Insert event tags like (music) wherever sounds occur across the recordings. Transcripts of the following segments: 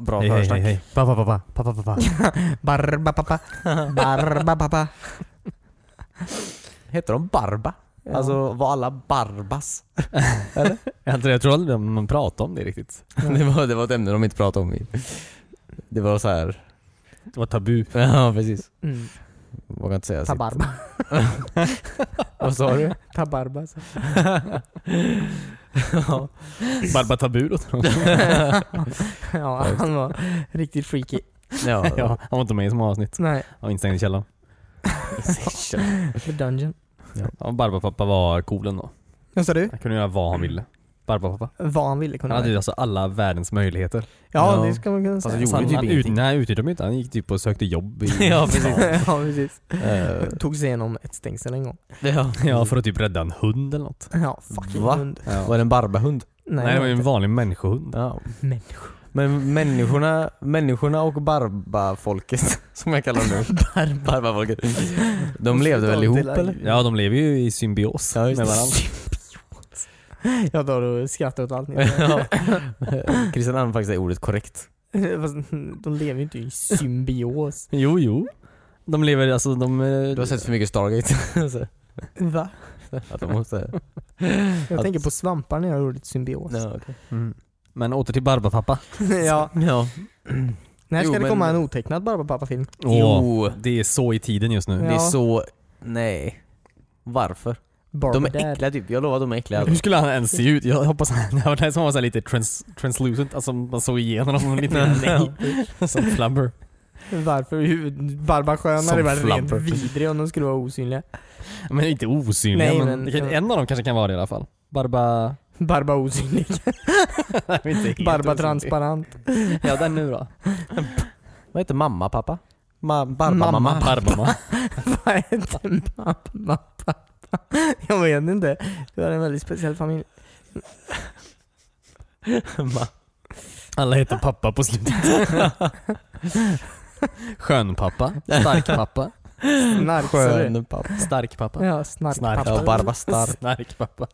bra Hej hej försnack. hej hej. Pappa pappa. Pappa pappa. Barba pappa. Barba pappa. Heter de Barba? Ja. Alltså var alla Barbas? (laughs) Jag tror, jag tror aldrig man pratar om det riktigt. (laughs) det, var, det var ett ämne de inte pratade om. Det var så här. Det var tabu. (laughs) ja precis. Mm. Vågar inte säga Ta sitt. barba. Vad sa du? Ta barba. Så. Ja. Barba tabu låter (laughs) ja, han var riktigt freaky. ja. Ja, han var inte med i så många avsnitt. Nej, Han var instängd i källaren. (laughs) The Dungeon. Ja, Barba pappa var cool ändå. Vad sa du? Han kunde göra vad han ville. Barba pappa. Vad han ville kunna Han hade ju alltså alla världens möjligheter. Ja, Ja. det ska man kunna säga. han gjorde han, typ han, ut, nej, utnyttjade dem inte. Han gick typ och sökte jobb i (laughs) Ja, precis. (laughs) ja, precis. Eh, Tog sig igenom ett stängsel en gång. ja. Ja, för att typ rädda en hund eller något. Ja, fucking Va? hund. Ja. Var det en Barbahund? Nej, det var ju en vanlig människohund. Ja. Människor. Men människorna, människorna och Barbafolket, (laughs) som jag kallar dem nu. Barba. Barbafolket. De levde väl ihop eller? Ja, de lever ju i symbios Ja, med varandra. (laughs) Jag tar och skrattar åt allt ni (laughs) ja. Christian använder faktiskt det ordet korrekt. (laughs) Fast de lever ju inte i symbios. Jo, jo. De lever, alltså de... eh, Du har sett för mycket Stargate. Så, Va? att de måste... Jag Att- tänker på svampar när jag har ordet symbios. Ja, okej. Mm. Men åter till Barba pappa. ja. (clears throat) ja. När ska Jo, det men- komma en otecknad Barbapapa-film? Jo. Det är så i tiden just nu. Det är Ja. så... Nej. Varför? Barba De är Dad. äckliga typ. Jag lovar de är äckliga. Hur skulle han ens se ut? Jag hoppas han, (laughs) det var det som var så här lite trans, translucent, alltså man såg igenom honom lite. Nej. (laughs) Som flubber. Varför? Som hade varit rent vidriga om de skulle vara osynliga. Men inte osynliga, Nej, men, men- kan, en av dem kanske kan vara det i alla fall. Barba... Barba osynlig. (laughs) Barba transparent. Ja, den nu då. Vad heter mamma, pappa? Ma barba, Mamma. mamma. Barbama. Vad heter mamma pappa? (laughs) Jag vet inte. Du har en väldigt speciell familj. (laughs) Alla heter pappa på slutet. Skönpappa, (laughs) starkpappa. Skön pappa. starkpappa. Ja, snarkpappa. Barba stark. Snarkpappa.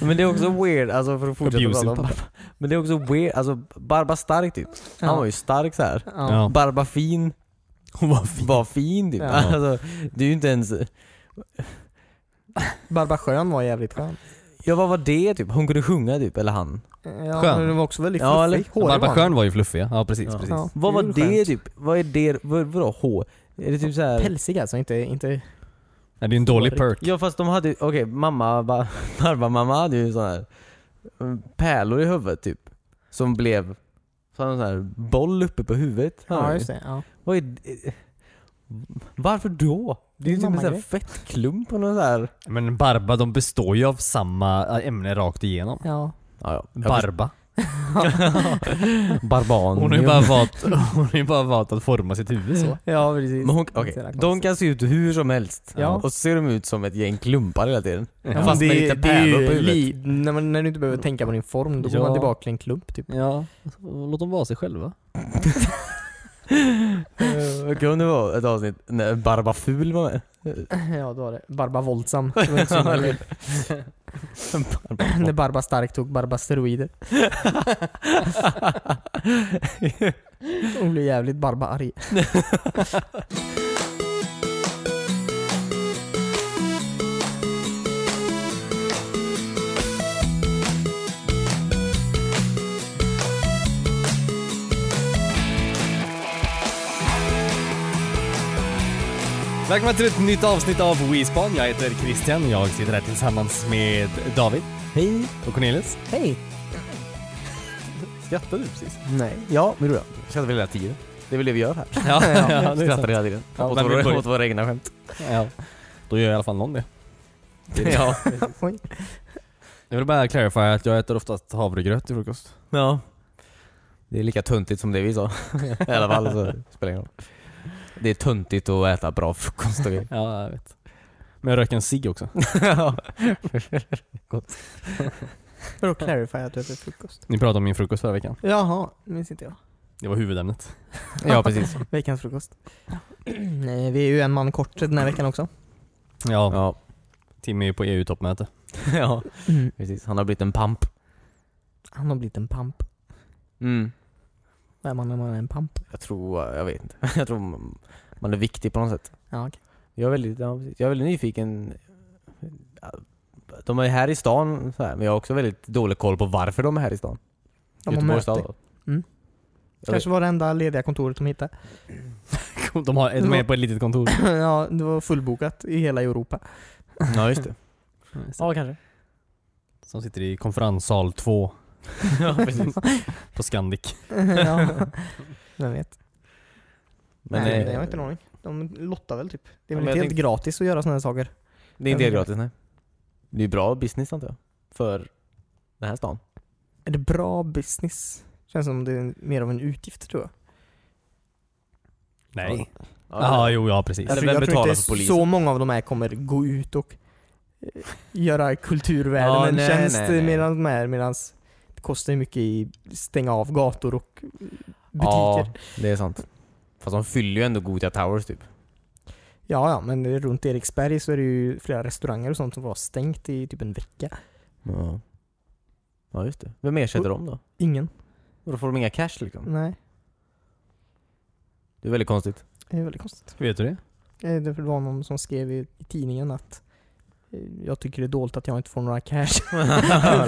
Men det är också weird, alltså för att fortsätta prata om pappa. Men det är också weird, alltså Barba stark typ. Han var ju stark så här. Ja. Barba fin Hon var fin. var fin typ. Ja. Alltså, det är ju inte ens... Barba skön var jävligt skön. Ja vad var det typ? Hon kunde sjunga typ, eller han? Ja, Skön. men den var också väldigt Ja, eller- fluffig. Hårig var den. Skön var ju fluffig ja, precis. Ja. precis. Ja, Vad var det är skönt. typ? Vad är det, vad, vadå H? Är det typ så här? Pälsig alltså, inte, inte... Nej, det är ju en dålig perk. Ja fast de hade okej mamma, ba, (laughs) Barba mamma hade ju sån här mm, pärlor i huvudet typ. Som blev så en sån här boll uppe på huvudet. Ja, just ju. det. Ja. Vad är det? Varför då? Det är ju typ en sån här Mammagrej. fettklump och någon så här... Men Barba, de består ju av samma äh, ämne rakt igenom. ja. Ja, ja. Barba. (laughs) Barban. Hon har ju bara valt, (laughs) hon har ju bara valt att forma sitt huvud så. Ja, precis. Men hon, okej, de kan se ut hur som helst. Ja. Och så ser de ut som ett gäng klumpar hela tiden. Ja. Fast med det, lite det är pärlor på huvudet. när, man, när du inte behöver tänka på din form, då går Ja. man tillbaka till en klump typ. Ja, låt dem vara sig själva. (laughs) Eh, Okej om det var ett avsnitt när Barba Ful var med. Ja, då var det Barba våldsam. (laughs) Det var inte så. När Barba stark tog Barba steroider. (laughs) Hon blev jävligt Barba arg. (laughs) Välkomna till ett nytt avsnitt av WeSpan. Jag heter Christian. Jag sitter här tillsammans med David. Hej. Och Cornelius. Hej! Skrattade du precis? Nej. Ja, det gjorde jag. Väl hela tiden. Det är väl det vi gör här. Ja, (laughs) Ja, ja, Skrattar hela tiden. Ja, åt, våra, åt våra egna skämt. Ja. Då gör i alla fall någon det. Ja. Jag vill bara clarify att jag äter oftast havregröt till frukost. ja. Det är lika tuntigt som det vi sa. (laughs) I alla fall så spelar det ingen roll. Det är tuntigt att äta bra frukost och. Ja, jag vet. Men jag röker en cigg också. (laughs) ja. Vadå clarify att du äter frukost? Ni pratade om min frukost förra veckan. Jaha, minns inte jag. Det var huvudämnet. ja, precis. (laughs) Veckans frukost. Nej, vi är ju en man kort den här veckan också. Ja, Ja. Tim är ju på EU-toppmöte. ja, precis. Han har blivit en pamp. Han har blivit en pamp. Mm. Vad är man när man är en pamp? Jag tror, jag vet inte. (laughs) Jag tror man- är viktig på något sätt. Ja, okej. Jag är väldigt, jag är väldigt nyfiken. De är här i stan så här, men jag har också väldigt dålig koll på varför de är här i stan. De har Göteborgs möte. stad. Mm. Kanske var det enda lediga kontoret de hittade. (laughs) De har ett med på ett litet kontor. (laughs) ja, det var fullbokat i hela Europa. Ja just det. Ja, kanske. Som sitter i konferenssal 2 ja (laughs) precis. på Scandic. (laughs) ja, (laughs) vem vet. Men Nej, eh, jag har inte en aning. De lottar väl typ. Det är väl inte jag helt tänkte- gratis att göra sådana här saker. det är inte jag helt gratis nej. Det är bra business antar jag. För den här stan. Är det bra business? Känns som det är mer av en utgift tror jag. Nej. Ja, Jaha, jo ja precis. Eller jag vem tror betalar inte för polisen? så många av de här kommer gå ut och eh, göra kulturvärlden Ja, en nej, tjänst nej, nej. medan de är, medans kostar ju mycket i stänga av gator och eh, Ja, butiker. det är sant. Fast de fyller ju ändå Gothia Towers typ. Ja, ja, men runt Eriksberg så är det ju flera restauranger och sånt som var stängt i typ en vecka. Ja. Ja just det. Vem ersätter dem då? Ingen. Och då får de inga cash liksom. Nej, Det är väldigt konstigt. det är väldigt konstigt. Vet du det? Eh, Det var någon som skrev i, i tidningen att jag tycker det är dåligt att jag inte får några cash. (laughs)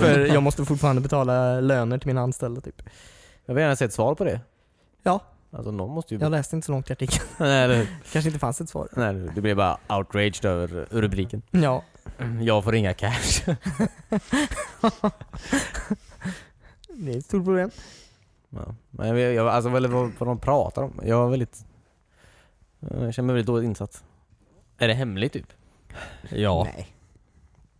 För jag måste fortfarande betala löner till mina anställda typ. Jag vill gärna se ett svar på det. Ja. Alltså någon måste ju... Jag läste inte så långt i artikeln. (laughs) Nej, det, Kanske inte fanns ett svar. nej, det blir bara outraged över rubriken. Ja. Jag får inga cash. (laughs) Det är ett stort problem. Ja. Men jag, jag, alltså vad, vad, de pratar om. Jag var väldigt... Jag känner mig väldigt dåligt insatt. Är det hemligt typ? Ja. Nej.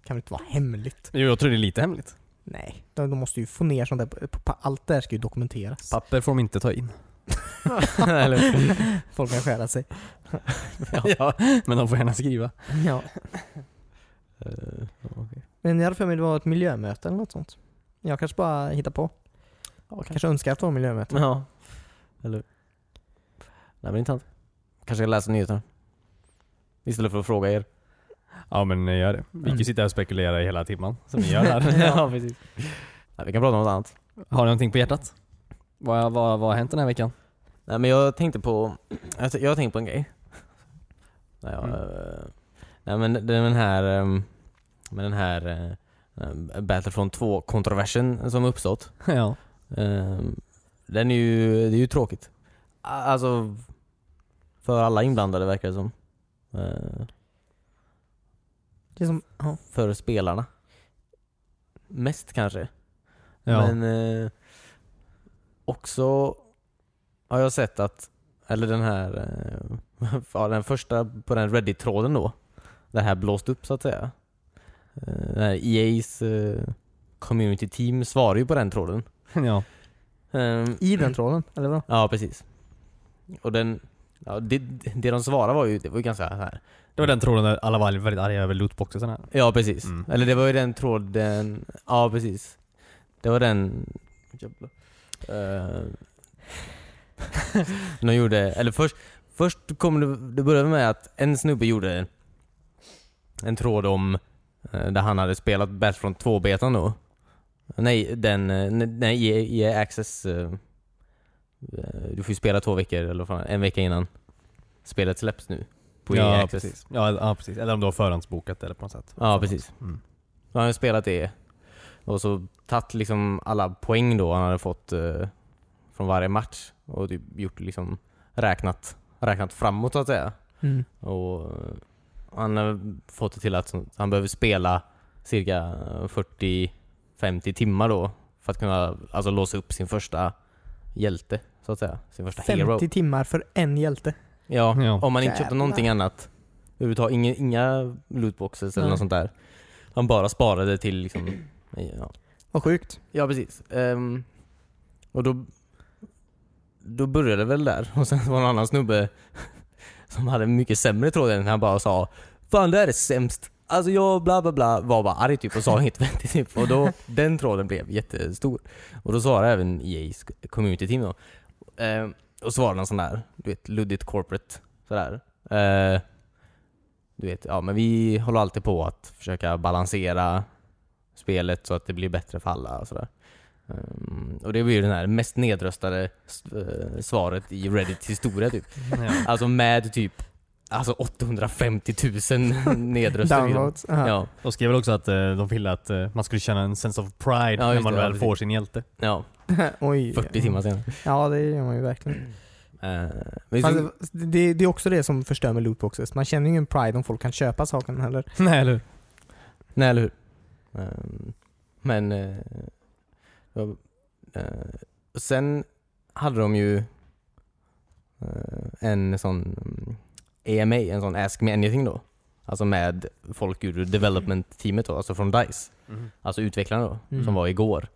Kan väl inte vara hemligt? Jo, jag tror det är lite hemligt. Nej. De, de måste ju få ner sånt där. på- på- Allt det här ska ju dokumenteras. Papper får de inte ta in. (laughs) Eller, Folk kan skära sig. (laughs) ja. Men de får gärna skriva. Ja. Eh, okej. Men jag hade för mig det var ett miljömöte eller något sånt. Jag kanske bara hittar på. Kanske önskar att det var miljömöte. Ja. Eller Nej men intressant. Kanske jag läser nyheterna. Istället för att fråga er. Ja men eh, gör det. Vi kan Mm. ju sitta här och spekulera i hela timmen, som vi gör här. (laughs) ja precis. Nej, vi kan prata om något annat. Har ni någonting på hjärtat? Vad, vad, vad har hänt den här veckan? Nej men jag tänkte på, jag, jag har tänkt på en grej. Nej, jag, Mm. eh, nej men den den här, ehm, med den här uh, Battlefront 2-kontroversen som uppstått. (laughs) ja. ehm, den är ju, det är ju tråkigt. Alltså, för alla inblandade verkar det som. Det som, ja. för spelarna. Mest kanske. Ja. Men eh, också har jag sett att, eller den här, eh, (laughs) ja, den första på den Reddit-tråden då, det här blåst upp så att säga. Eh, den här EA's eh, community team svarar ju på den tråden. (laughs) ja. Ehm, I den tråden, eller vad? ja, precis. Och den, ja, det, det de svarade var ju, det var ju ganska så här. Det var den tråden där alla var väldigt arga över lootboxen. Ja, precis. Mm. Eller det var ju den tråden, ja precis. Det var den... Eh, (laughs) de gjorde, eller först, först kom det, det började med att en snubbe gjorde en tråd om, eh, där han hade spelat Battlefront 2-betan då. Nej, den, eh, nej, EA, Access. Du får ju spela två veckor, eller fan, en vecka innan spelet släpps nu. På ja, Access. precis. Ja, ja, precis. Eller om du har förhandsbokat det eller på något sätt. Ja, precis. Mm. Så han hade spelat det och så tagit liksom alla poäng då han hade fått eh, från varje match och typ gjort liksom räknat, räknat framåt så att säga. Mm. Och eh, han har fått det till att han behöver spela cirka 40-50 timmar då för att kunna alltså låsa upp sin första hjälte så att säga. Sin första 50 hero. timmar för en hjälte. Ja, Ja. om man inte köpte Jävlar. någonting annat. Överhuvudtaget, inga, inga lootboxes eller Nej. något sånt där. Han bara sparade till liksom, ja, Vad sjukt. Ja precis. Ehm, och då, då började det väl där. (laughs) Och sen var det en annan snubbe (laughs) som hade mycket sämre tråd än han bara sa Fan det här är sämst. Alltså jag bla bla bla var bara arg typ och sa (laughs) inget vettigt typ. Och då, den tråden blev jättestor. Och då svarade även EA's community team då. Ehm, och svarade någon sån där, du vet, luddigt corporate sådär. Eh, du vet, ja men vi håller alltid på att försöka balansera spelet så att det blir bättre för alla och sådär. Ehm, och det blir ju den här mest nedröstade eh, svaret i Reddits historia typ. (laughs) Ja. Alltså med typ Alltså 850 000 nedröstade Downloads. Ja. Ja. ja, De skrev väl också att eh, de ville att man skulle känna en sense of pride Ja, när man det, ja, väl precis. får sin hjälte. ja. (laughs) Oj. 40 timmar senare. Ja, det gör man ju verkligen. Så, det, det, det är också det som förstör med lootboxes. Man känner ju ingen pride om folk kan köpa saken heller. (laughs) Nej eller hur? nej eller hur? Ehm, men ja, eh, Sen hade de ju en sån mm, AMA, en sån Ask Me Anything då. Alltså med folk ur development-teamet då, alltså från DICE. Alltså utvecklarna då, Mm. som var igår.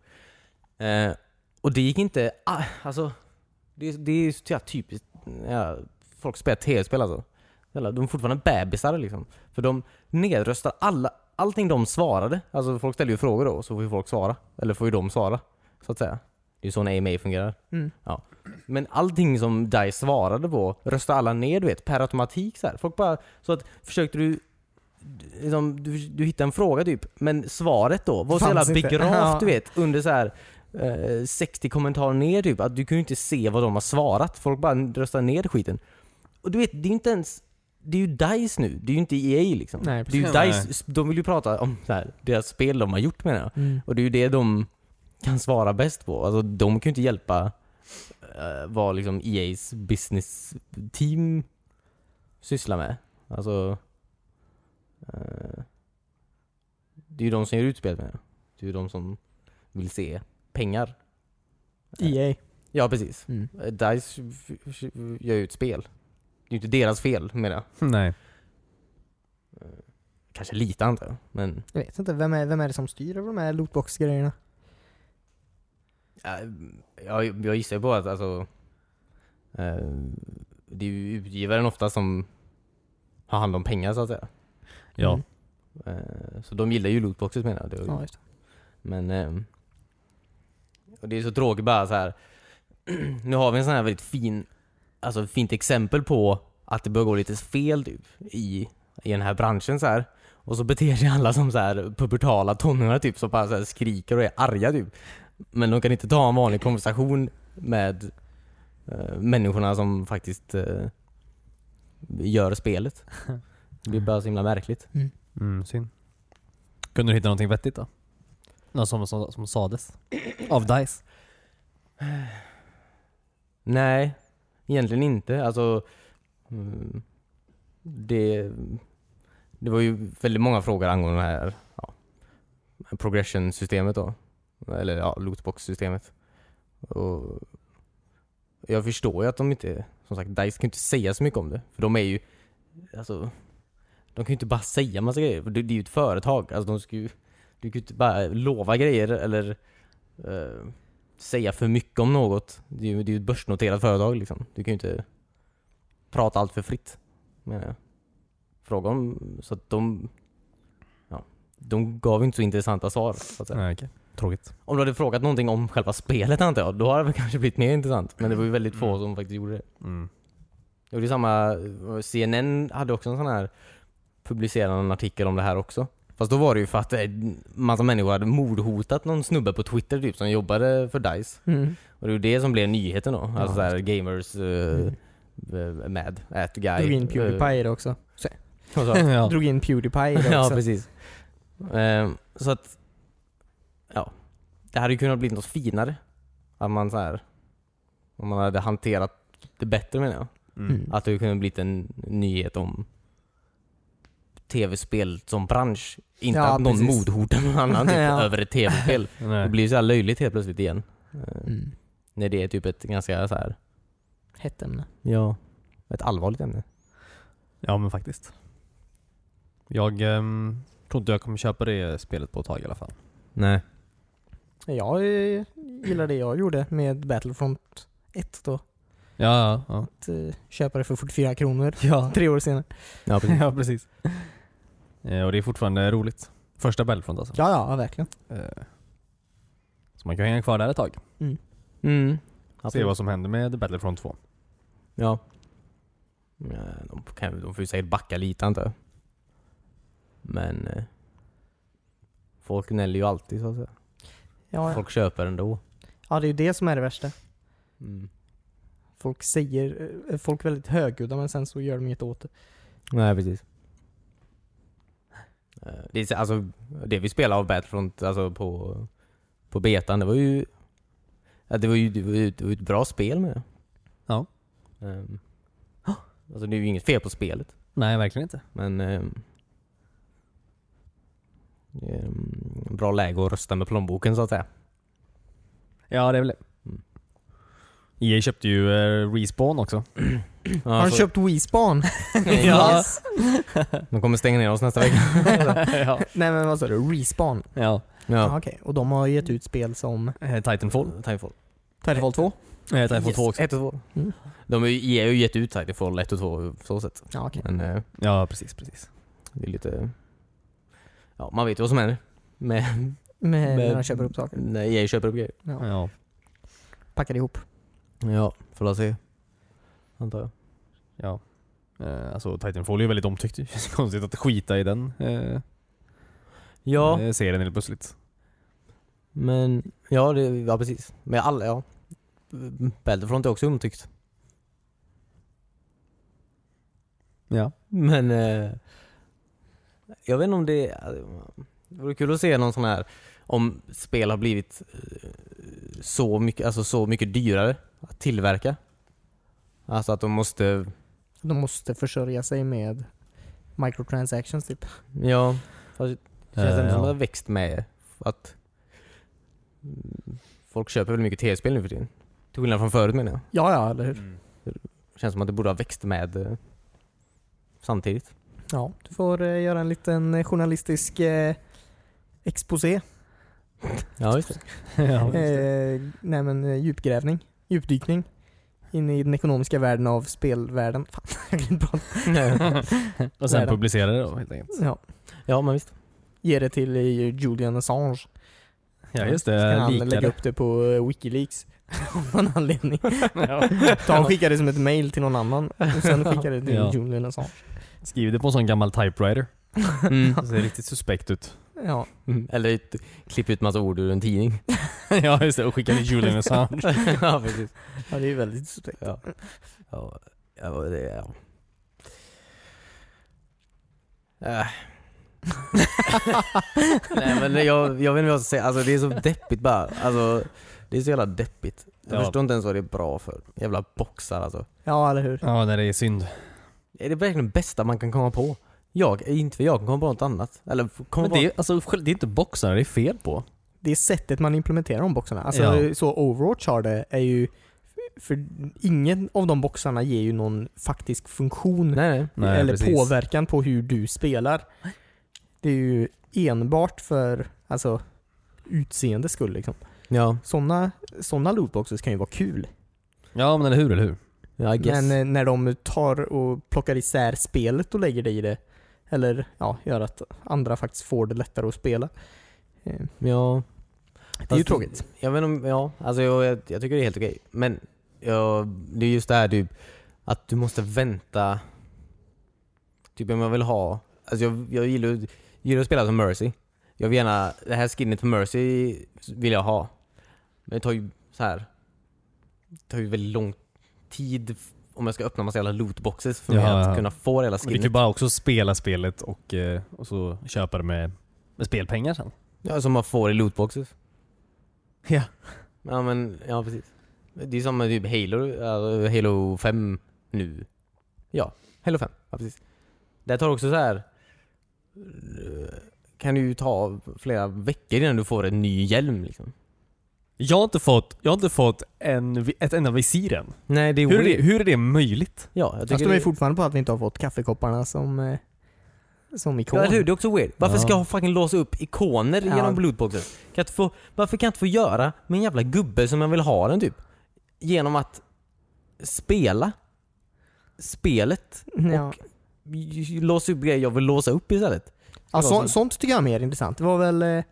Och det gick inte, ah, alltså det, det är så typiskt, ja, folk spelar tv-spel alltså. De är fortfarande bebisar liksom. För de nedröstar alla, allting de svarade. Alltså folk ställer ju frågor då, så får ju folk svara. Eller får ju de svara, så att säga. Det är ju så en AMA fungerar. Mm. Men allting som DICE svarade på röstade alla ner du vet, per automatik så här. Folk bara, så att försökte du liksom, du, du hittade en fråga typ, men svaret då var så jävla begravt (laughs) Ja. du vet, under så här eh, 60 kommentarer ner typ, att du kunde inte se vad de har svarat. Folk bara röstade ner skiten. Och du vet, det är ju inte ens det är ju DICE nu, det är ju inte EA liksom. Nej, det är ju. DICE, de vill ju prata om så här, deras spel de har gjort menar jag. Mm. Och det är ju det de kan svara bäst på. Alltså de kan ju inte hjälpa uh, vad liksom EA's business team sysslar med. Alltså... eh, det är ju de som gör utspel med det. Det är ju de som vill se pengar. EA. Ja, precis. Mm. Eh, DICE gör ju ett spel. Det är ju inte deras fel menar jag. (laughs) Nej. Kanske lite antar jag, men... Jag vet inte, vem är, vem är det som styr över de här lootbox-grejerna? Ja, Jag, jag gissar på att alltså, eh, det är ju utgivaren ofta som har hand om pengar så att säga. Ja. Mm. Eh, så de gillar ju lootboxes menar jag. Ja, just det. Men eh, och det är så tråkigt bara så här. (clears throat) nu har vi en sån här väldigt fin, alltså fint exempel på att det bör gå lite fel typ i, i den här branschen så här. Och så beter sig alla som så här pubertala tonåringar typ som bara så här skriker och är arga typ. Men de kan inte ta en vanlig konversation med eh, människorna som faktiskt eh, gör spelet. (laughs) Det blir bara så himla märkligt. Mm, synd. Kunde du hitta någonting vettigt då? Något som, som, som sades? Av DICE? Nej, egentligen inte. Alltså, mm, det, det var ju väldigt många frågor angående det här ja, progression-systemet då. Eller ja, lootbox-systemet. Och jag förstår ju att de inte, som sagt, DICE kan ju inte säga så mycket om det. För de är ju, alltså, de kan ju inte bara säga massa grejer. För det, det är ju ett företag. Alltså de ska ju, du kan ju inte bara lova grejer eller eh, säga för mycket om något. Det är ju det är ju ett börsnoterat företag liksom. Du kan ju inte prata allt för fritt, menar jag. Fråga om, så att de, ja, de gav inte så intressanta svar så att säga. Nej, okej. Tråkigt. Om du hade frågat någonting om själva spelet antar jag, då hade det väl kanske blivit mer intressant. Men det var ju väldigt få Mm. som faktiskt gjorde det. Mm. Och det är samma, CNN hade också en sån här publicerad en artikel om det här också. Fast då var det ju för att eh, massa människor hade mordhotat någon snubbe på Twitter typ som jobbade för DICE. Mm. Och det är ju det som blev nyheten då. Ja, alltså såhär gamers uh, Mm. med, at guy. Drog in eh, Pewdiepie det också. Så, du? (laughs) ja. Drog in Pewdiepie det (laughs) ja också. precis. Ehm, så att, ja. Det hade ju kunnat bli något finare. Att man så här om man hade hanterat det bättre menar jag. Mm. Att det kunde blivit en nyhet om tv-spel som bransch. Inte Ja, att någon precis. mordhotar någon annan (laughs) typ, Ja. över ett tv-spel. (laughs) Det blir ju så här löjligt helt plötsligt igen. Eh, Mm. När det är typ ett ganska så här Hett ämne. ja, ett allvarligt ämne. Ja men faktiskt. Jag ehm, tror inte jag kommer köpa det spelet på ett tag i alla fall. Nej. Jag eh, gillar det jag gjorde med Battlefront 1 då. Ja, ja, ja. Att eh, köpa det för 44 kronor Ja, tre år senare. Ja, precis. (laughs) ja precis. Eh, och det är fortfarande roligt. Första Battlefront alltså. Ja, ja, verkligen. Eh, så man kan hänga kvar där ett tag. Mm. Se Absolut. vad som händer med Battlefront 2. Ja. ja de, kan, de får ju säkert backa lite antar jag. Men eh, folk gnäller ju alltid så att säga. Ja, ja. folk köper ändå. ja, det är ju det som är det värsta. Mm. Folk säger, folk är väldigt högljudda men sen så gör de inget åt det. Nej, precis. Eh, Det, alltså, det vi spelade av Battlefront alltså på, på betan, det var ju... Det var ju det var ju, det var ju ett bra spel med. Ja. Um, alltså det är ju inget fel på spelet, Nej, verkligen inte. men... mm, bra läge att rösta med plånboken så att säga. Ja, det är väl det. EA köpte ju eh, Respawn också. (clears throat) Ja, Har han så- köpt Wii-span? (laughs) (laughs) Ja. Yes. De kommer stänga ner oss nästa vecka. (laughs) ja. Nej men vad sa du? Respawn? ja. Ja. ja. Okej, och de har gett ut spel som Eh, Titanfall. Titanfall. Titanfall 2? Eh, Titanfall 2 också. 1 och 2. Mm. De har ju, EA har ju gett ut Titanfall 1 och 2 på så sätt. Ja okej. Men eh, Ja, precis, precis. det är lite... Ja, man vet ju vad som händer. Med, Med, med- när de köper upp saker. när EA köper upp grejer. Ja. Ja. Packar ihop. Ja, får jag se. Antar jag. ja. Eh, alltså Titanfall är ju väldigt omtyckt. (laughs) Det känns konstigt att skita i den eh, Ja, eh, serien helt plötsligt. men... Ja, det, ja precis. Men alla, ja. Battlefront är också omtyckt. Ja. Men... Eh, jag vet inte om det... Det vore kul att se någon sån här... Om spel har blivit eh, så mycket, alltså så mycket dyrare att tillverka. Alltså att de måste... De måste försörja sig med microtransactions typ. Ja, fast det känns Eh, ändå som att det ja. har växt med att folk köper väldigt mycket tv-spel nu för tiden. Till skillnad från förut menar jag. Ja, ja, eller hur? Mm. Det känns som att det borde ha växt med eh, samtidigt. Ja, du får eh, göra en liten eh, journalistisk eh, exposé. Ja, just det. (laughs) ja. Eh, nej men eh, djupgrävning, djupdykning. In i den ekonomiska världen av spelvärlden. (laughs) Fan, jag kan inte prata. Och sen publicera det då helt enkelt. Ja. ja, men visst. Ge det till eh, Julian Assange. Ja just Så kan det, han lägga det. upp det på eh, Wikileaks. (laughs) Av någon anledning. (laughs) ja. Ta och skicka det som ett mail till någon annan. Och sen skicka det till Ja. Julian Assange. Skriv det på en sån gammal typewriter. Mm. Det ser riktigt suspekt ut. Ja. Mm. Eller klipp ut massa ord ur en tidning. (laughs) ja just det, och skicka till Julian Assange. (laughs) ja, precis. ja, det är väldigt suspekt. Ja. Ja, ja, det, ja. Äh. (laughs) Nej men jag, jag vet inte vad jag ska säga, alltså det är så deppigt bara. Alltså, det är så jävla deppigt. Jag Ja. förstår inte ens vad det är bra för. Jävla boxar alltså. Ja, eller hur? Ja, det är synd. Är det verkligen det bästa man kan komma på? Jag, inte för jag kan komma på något annat. Eller komma Men på... det är, alltså, det är inte boxarna det är fel på. Det är sättet man implementerar de boxarna. Alltså Ja. så Overwatch har det är ju för ingen av de boxarna ger ju någon faktisk funktion Nej, nej. Nej, eller precis. påverkan på hur du spelar. Det är ju enbart för alltså utseende skull liksom. Ja, Sådana såna lootboxes kan ju vara kul. Ja men eller hur, eller hur? Men eh, när de tar och plockar isär spelet och lägger det i det, eller ja, gör att andra faktiskt får det lättare att spela. eh, ja. Det är ju tråkigt. Jag vet om, ja, alltså jag, jag, jag tycker det är helt okej. Men ja, det är just det här typ, att du måste vänta. Typ om jag vill ha, alltså jag, jag gillar, gillar att spela som Mercy. Jag vill gärna, det här skinnet för Mercy vill jag ha. Men det tar ju så här. Det tar ju väldigt lång tid om jag ska öppna massa jävla lootboxes för mig Ja, att ja. kunna få hela Men du kan ju skinnet. bara också spela spelet och, eh, och så köpa det med, med spelpengar sen. Ja, som man får i lootboxes. Ja. Ja men, ja precis. Det är som med typ Halo, ja, Halo 5 nu. Ja, Halo 5. Ja precis. Det tar också så här. eh, Kan ju ta flera veckor innan du får en ny hjälm liksom. Jag har inte fått, jag har inte fått en, ett enda visir än. Nej det är Hur är det, hur är det möjligt? Ja, jag tycker de är det... fortfarande på att vi inte har fått kaffekopparna som, eh, som ikon. Ja, eller hur? Det är också weird. Varför Ja. ska jag fucking låsa upp ikoner Ja. genom lootboxes? Kan jag få, varför kan jag inte få göra med en jävla gubbe som jag vill ha den typ? Genom att spela spelet Ja. j- låsa upp grejer jag vill låsa upp istället. Ja, så, sånt tycker jag är mer intressant. Det var väl eh,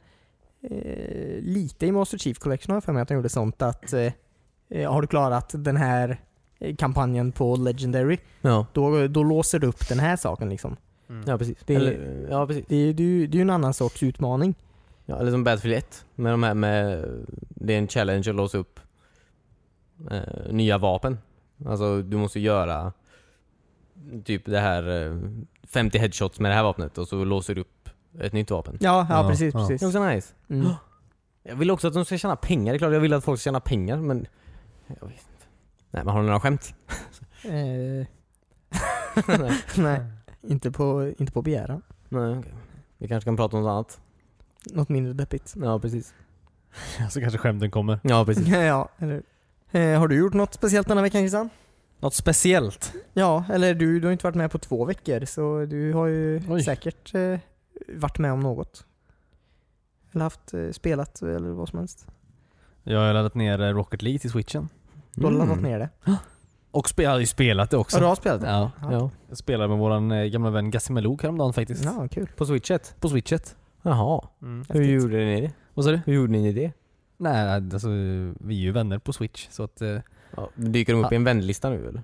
eh, lite i Master Chief Collection har jag för mig att de gjorde sånt att eh, eh, har du klarat den här eh, kampanjen på Legendary, Ja, då, då låser du upp den här saken liksom. ja precis. Det- Eller, ja, precis. Det det det är ju en annan sorts utmaning. Ja, eller som Battlefield 1. Med de här med... Det är en challenge att låsa upp eh, nya vapen. Alltså du måste göra typ det här eh, 50 headshots med det här vapnet och så låser du upp ett nytt vapen. Ja, ja, Ja, precis, ja. precis. Det är också nice. Mm. (gasps) Jag vill också att de ska tjäna pengar. Det är klart jag vill att folk ska tjäna pengar men... Jag vet inte. Nej men har du några skämt? Eh, (laughs) (laughs) nej, inte på, inte på begäran. Nej okej. Vi kanske kan prata om något annat. Något mindre deppigt. Ja precis. (laughs) Så kanske skämten kommer. Ja precis. ja, eller eh, Har du gjort något speciellt denna veckan Christian? Något speciellt? Ja, eller du, du har inte varit med på två veckor så du har ju Oj. säkert eh, varit med om något. Eller haft, eh, spelat eller vad som helst. Jag har laddat ner eh, Rocket League till switchen. Du har laddat ner det. Och spe- jag har ju spelat det också. Ja, du har spelat det? Ja. Ja. Jag spelade med våran eh, gamla vän Gassimelok häromdagen faktiskt. Ja, kul. På switchet? På switchet. Jaha. Mm. Hur Häftigt. gjorde ni det? Vad sa du? Hur gjorde ni det? Nej, alltså vi är ju vänner på switch så att... eh, Ja, dyker de upp i en vänlista nu eller?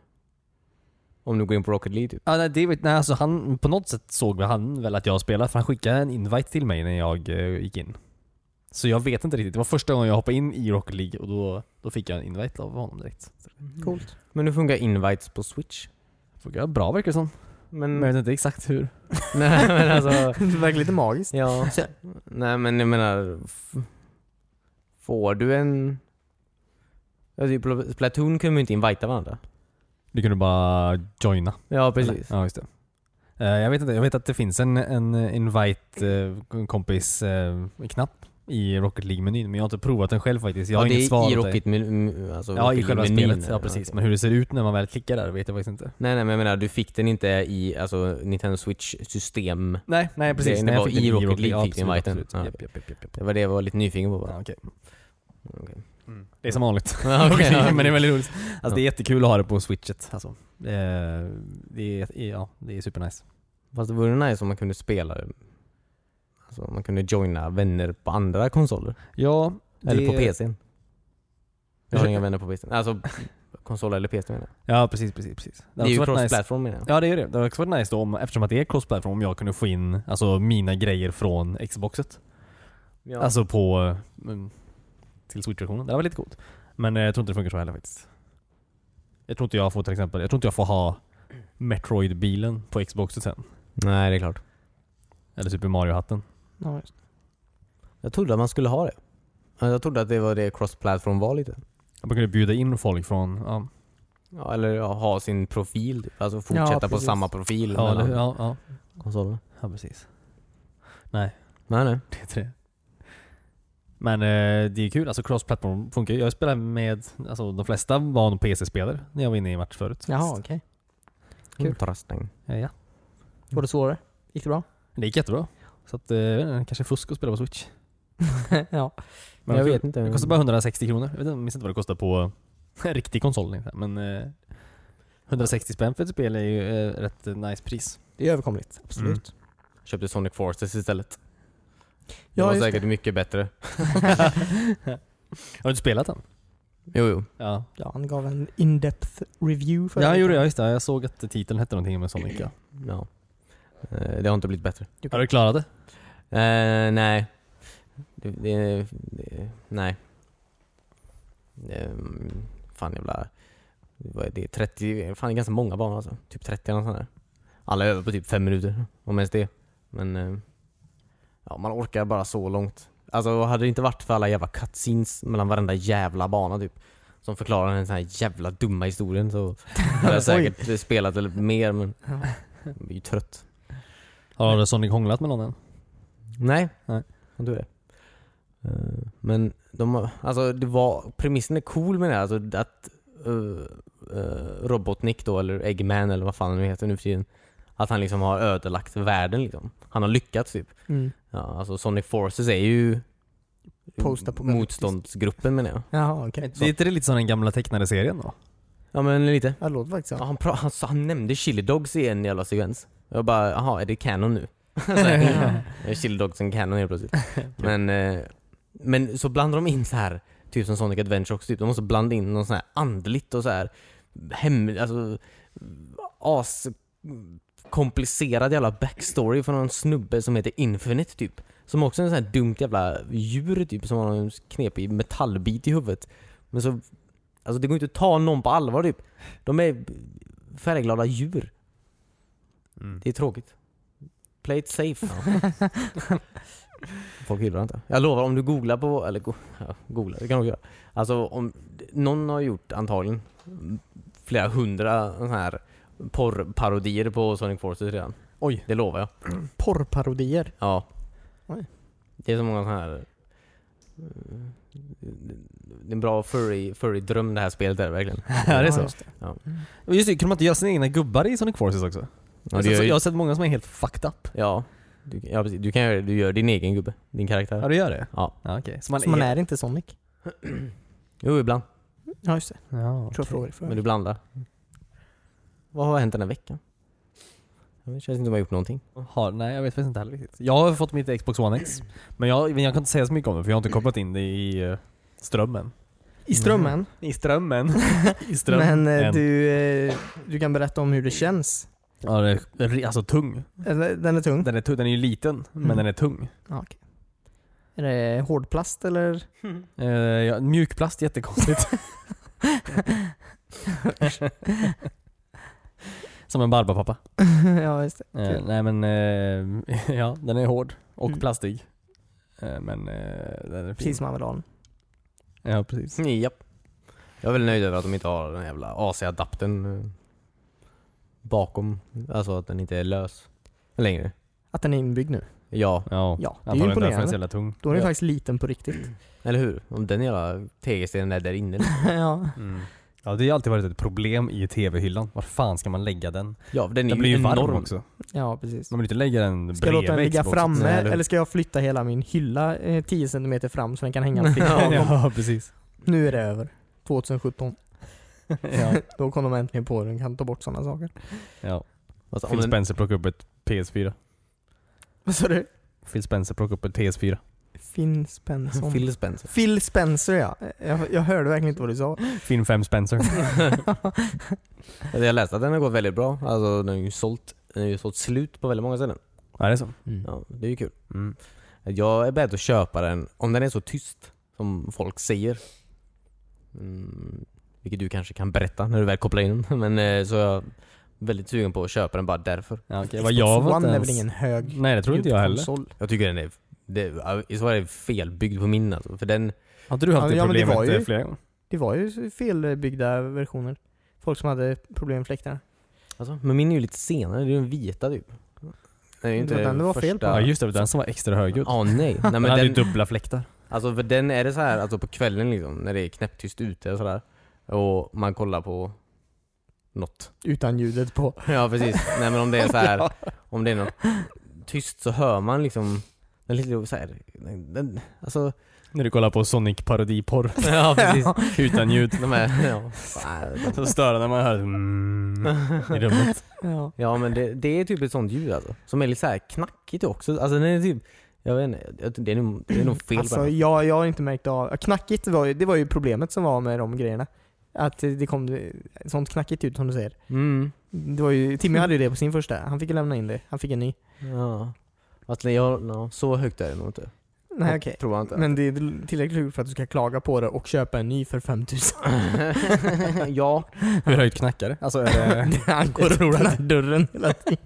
Om du går in på Rocket League typ? Ja, nej, det, nej, alltså han, på något sätt såg han väl att jag spelade för han skickade en invite till mig när jag eh, gick in. Så jag vet inte riktigt. Det var första gången jag hoppade in i Rocket League och då, då fick jag en invite av honom direkt. Coolt. Men hur funkar invites på Switch? Funkar bra verkar det som. Men... Men jag vet inte exakt hur. (laughs) nej men alltså... (laughs) det verkar lite magiskt. Ja. (laughs) Så- Nej men jag menar... Får du en... Ja, typ på Splatoon kunde ju inte invita varandra. Du kunde bara joina. Ja precis. Ja, just det. Eh, jag vet inte, jag vet att det finns en, en invite eh, kompis eh, knapp i Rocket League-menyn men jag har inte provat den själv faktiskt. Jag har ja, det inget svar är i. Rocket... men- Alltså, Ja, i själva League-menyn. spelet. Ja, precis. okej. Men hur det ser ut när man väl klickar där vet jag faktiskt inte. Nej nej men jag menar du fick den inte i alltså, Nintendo Switch system. Nej, nej precis. Det- det nej, var i Rocket League Ja, fick du inviten. Ja. Japp, japp, japp, japp. Det var det jag var lite nyfiken på bara. Ja, okej. Okej. Det är som vanligt. (laughs) Ja, ja. (laughs) men det är väldigt roligt. Alltså Ja. det är jättekul att ha det på switchet. Alltså. Eh, det är, ja, det är supernice. Fast det vore nice om man kunde spela det. Alltså man kunde joina vänner på andra konsoler. Ja, Eller på det- PCn. Jag har inga vänner på PCn. Alltså konsol eller PC menar jag. Ja, precis, precis, precis. Det är ju varit nice. cross-platform menar jag. Ja det är det. Det har också varit nice då om, eftersom att det är cross-platform, om jag kunde få in alltså, mina grejer från Xboxet. Ja. Alltså på, mm, till Switch-versionen. Det var lite coolt. Men eh, jag tror inte det funkar så heller faktiskt. Jag tror inte jag får till exempel, jag tror inte jag får ha Metroid-bilen på Xboxet sen. Nej det är klart. Eller Super Mario-hatten. Ja, just. Jag trodde att man skulle ha det. Alltså, Jag trodde att det var det cross-platform var lite. Man kunde bjuda in folk från, ja, Ja, eller ja, ha sin profil typ. Alltså fortsätta på precis. samma profil ja, mellan det, ja, ja, konsolerna. ja precis. Nej, Nej nej. (laughs) det är inte det. Men eh, det är kul, alltså cross-platform funkar. Jag spelar med, alltså de flesta var nog PC-spelare när jag var inne i match förut. Jaha, okej. Kul. Interesting. Ja, ja. Var det svårare? Gick det bra? Det gick jättebra. Så att, eh, kanske fusk att spela på Switch. (laughs) ja. Men jag vet inte. Det kostar bara 160 kronor. Jag vet jag minns inte vad det kostar på (laughs) en riktig konsol. inte, Men eh, 160 spänn för ett spel är ju eh, rätt nice pris. Det är överkomligt. Absolut. Köpte Sonic Forces istället. Det Ja, var säkert mycket bättre. (laughs) Har du inte spelat den? Jo jo. Ja. Ja, han gav en in-depth review för Ja, det. jag gjorde det. Just det. Jag såg att titeln hette någonting med Sonic. Ja. Ja. Eh, Det har inte blivit bättre. Har du klarat det? Eh, nej. Det, det, det, nej. Um, fan jävla... Vad är det? 30... Fan det är ganska många banor alltså. Typ 30 eller något sånt där. Alla är över på typ 5 minuter. Om ens det. Men... ja, man orkar bara så långt. Alltså hade det inte varit för alla jävla cutscenes mellan varenda jävla bana typ. Som förklarar den här jävla dumma historien så (laughs) hade jag säkert spelat lite mer men Ja. jag blir ju trött. Har Sonic hånglat med någon än? Nej, Nej. tror det. Eh, Men de alltså det var, premissen är cool med det, alltså att uh, Robotnik då, eller Eggman eller vad fan han nu heter nu för tiden. Att han liksom har ödelagt världen liksom. Han har lyckats typ. Mm. Ja, alltså Sonic Forces är ju motståndsgruppen menar jag. Jaha, okej. Det är inte det lite som den gamla tecknade serien då? Ja men lite. Ja, det låter faktiskt Ja, så. han, pra- han, han nämnde Chili Dogs i en jävla sekvens. Jag bara, jaha är det canon nu? (laughs) Så (laughs) är Chili Dogs en canon helt plötsligt. (laughs) men, eh, men så blandar de in så här typ som Sonic Adventure också, typ. de måste blanda in något så här andligt och så här hem, alltså as komplicerad jävla backstory från någon snubbe som heter Infinite typ. Som också är en sån här dumt jävla djur typ som har en knepig metallbit i huvudet. Men så, alltså det går inte att ta någon på allvar typ. De är färgglada djur. Mm. Det är tråkigt. Play it safe. (laughs) Folk det inte. Jag lovar om du googlar på, eller go, ja, googla, det kan du göra. Alltså om, någon har gjort antagligen flera hundra sådana här porrparodier på Sonic Forces redan. Oj. Det lovar jag. Porrparodier. Ja. Oj. Det är så många sådana här... eh, Det är en bra furry, furry dröm det här spelet är verkligen. (laughs) Ja, det är så. just det. Och just det, kunde man inte göra sina egna gubbar i Sonic Forces också? Ja, har gör, sett, jag ju- har sett många som är helt fucked up. ja, du, ja precis. Du kan göra. Du gör din egen gubbe. Din karaktär. Ja, du gör det? Ja. Ja, okej. Så man Så man är inte Sonic? (clears throat) Jo, ibland. Ja just det. Ja, tror jag frågade Men du blandar. Vad har hänt den här veckan? Jag vet, känns inte som jag har gjort någonting. Har, nej, jag vet faktiskt inte heller riktigt. Jag har fått mitt Xbox One X. Men jag, men jag kan inte säga så mycket om det för jag har inte kopplat in det i eh, strömmen. I strömmen. (laughs) I strömmen? (laughs) I strömmen. Men eh, du, eh, du kan berätta om hur det känns. Ja, det är alltså tung. Eller, den är tung? Den är, tung. den är ju liten, men Mm. den är tung. Ja, okej. Är det hårdplast eller? (laughs) Eh, ja, mjukplast, jättekonstigt. Som en barbapappa. (laughs) ja just det. Eh, nej men, eh, (laughs) ja den är hård och Mm. plastig. Eh, men eh, den är fin. Precis som den. Ja precis. Japp. Jag är väldigt nöjd över att de inte har den jävla AC-adaptern eh, bakom. Alltså att den inte är lös längre. Att den är inbyggd nu. Ja, Ja, Ja, det är är så imponerande. jävla tung. Då är den Ja. faktiskt liten på riktigt. eller hur? Om den jävla tegelstenen är där inne. (laughs) ja. Mm. Ja det har alltid varit ett problem i tv-hyllan. Var fan ska man lägga den? Ja, den är Den ju blir ju varm enorm. också. ja, precis. Man vill inte lägga den Ska jag låta den ligga Xboxen. framme Nej, eller- eller ska jag flytta hela min hylla eh, 10 cm fram så den kan hänga fritt (laughs) ja precis. Nu är det över. 2017. (laughs) ja. Då kom de äntligen på den, kan ta bort sådana saker. ja. Alltså, Phil Spencer plockade upp ett PS4. Vad sa du? Phil Spencer plockade upp ett PS4. Finn Spencer. Phil Spencer. Phil Spencer ja. Jag, jag hörde verkligen inte vad du sa. Film 5 Spencer. (laughs) Jag läste att den har gått väldigt bra. Alltså den har ju sålt, den har ju sålt slut på väldigt många ställen. ja det är så. Ja, det är ju kul. Mm. Jag är beredd att köpa den om den är så tyst som folk säger. Mm, vilket du kanske kan berätta när du väl kopplar in den. (laughs) Men eh, så är jag väldigt sugen på att köpa den bara därför. Ja, okej. Xbox Vad jag var One inte är ens... väl ingen hög Nej det tror inte jag heller. Jag tycker den är, det, i så fall är det felbyggd på min alltså. För den, inte du haft Ja, det ja, men det problemet var ju- flera gånger? Det var ju felbyggda versioner. Folk som hade problem med fläktarna. alltså, men min är ju lite senare, det är ju den vita typ. Ju inte Det var den det var fel på. Ja just det, den som var extra högljudd. Ja, nej. (laughs) nej Den men hade ju den, dubbla fläktar. alltså för den är det så här, alltså på kvällen liksom, när det är knäpptyst ute och sådär. Och man kollar på något. Utan ljudet på. Ja precis. Nej men om det är så här, (laughs) om det är något tyst så hör man liksom den är lite så här, den, alltså När du kollar på Sonic parodiporr (laughs) Ja precis. utan ljud. De är, ja. (laughs) Så stör det när man hör mm, i rummet. Ja. ja men det, det är typ ett sånt ljud alltså. Som är lite så här knackigt också. Alltså den är typ, jag vet inte, det är nog, det är nog fel Alltså den. jag, jag har inte märkt av, knackigt var ju, det var ju problemet som var med de grejerna. Att det det kom sånt knackigt ut som du säger. Mm. Det var ju, Timmy hade ju det på sin första, han fick ju lämna in det. Han fick en ny. Ja. Fast jag, ja, så högt är det nog inte. Nej okej. Tror jag inte. Men det är tillräckligt högt för att du ska klaga på det och köpa en ny för 5000. (laughs) ja, (laughs) Hur högt knackar det? Alltså är det... (laughs) Han går upp den här dörren hela tiden.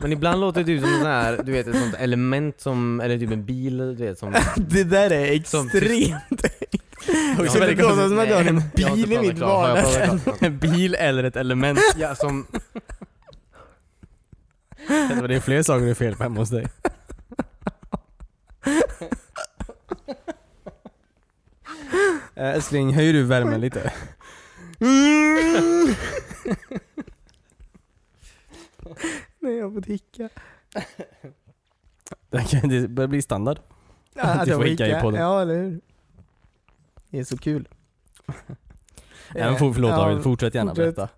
men ibland låter det typ som sån här, du vet ett sånt element som, eller typ en bil, du vet som Det där är extremt Ja, Det låter som att jag har en bil i mitt vardagsrum. En bil eller ett element? Ja, som, Det är fler saker det är fel på hemma hos dig. Eh, Älskling, höjer du värmen lite? (laughs) Nej jag får hicka. Det börjar bli standard. Att Du jag får hicka i podden. Ja eller hur. Det är så kul. Ja, men förlåt Ja, David, fortsätt gärna fortsätt. berätta.